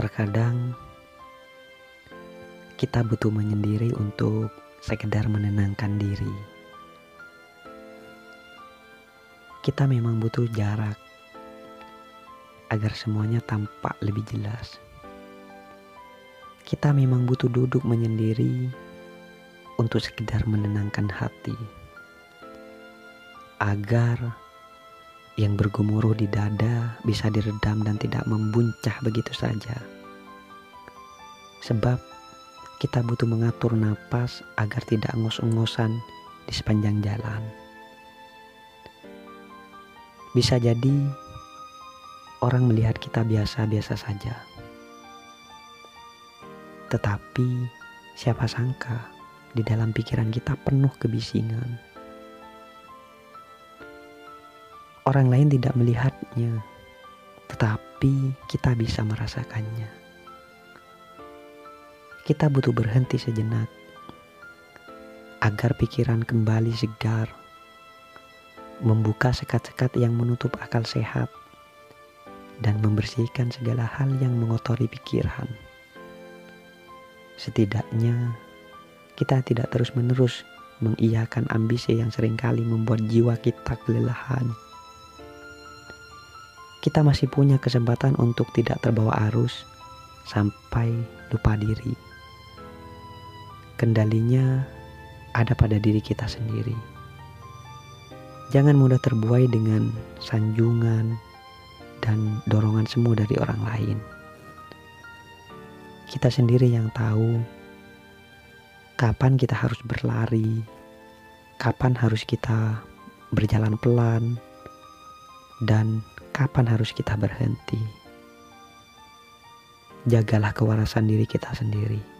Terkadang kita butuh menyendiri untuk sekedar menenangkan diri. Kita memang butuh jarak agar semuanya tampak lebih jelas. Kita memang butuh duduk menyendiri untuk sekedar menenangkan hati. Agar yang bergemuruh di dada bisa diredam dan tidak membuncah begitu saja. Sebab kita butuh mengatur napas agar tidak ngos-ngosan di sepanjang jalan. Bisa jadi orang melihat kita biasa-biasa saja. Tetapi siapa sangka di dalam pikiran kita penuh kebisingan. Orang lain tidak melihatnya, tetapi kita bisa merasakannya kita butuh berhenti sejenak agar pikiran kembali segar, membuka sekat-sekat yang menutup akal sehat, dan membersihkan segala hal yang mengotori pikiran. Setidaknya, kita tidak terus-menerus mengiyakan ambisi yang sering kali membuat jiwa kita kelelahan. Kita masih punya kesempatan untuk tidak terbawa arus sampai lupa diri kendalinya ada pada diri kita sendiri. Jangan mudah terbuai dengan sanjungan dan dorongan semu dari orang lain. Kita sendiri yang tahu kapan kita harus berlari, kapan harus kita berjalan pelan, dan kapan harus kita berhenti. Jagalah kewarasan diri kita sendiri.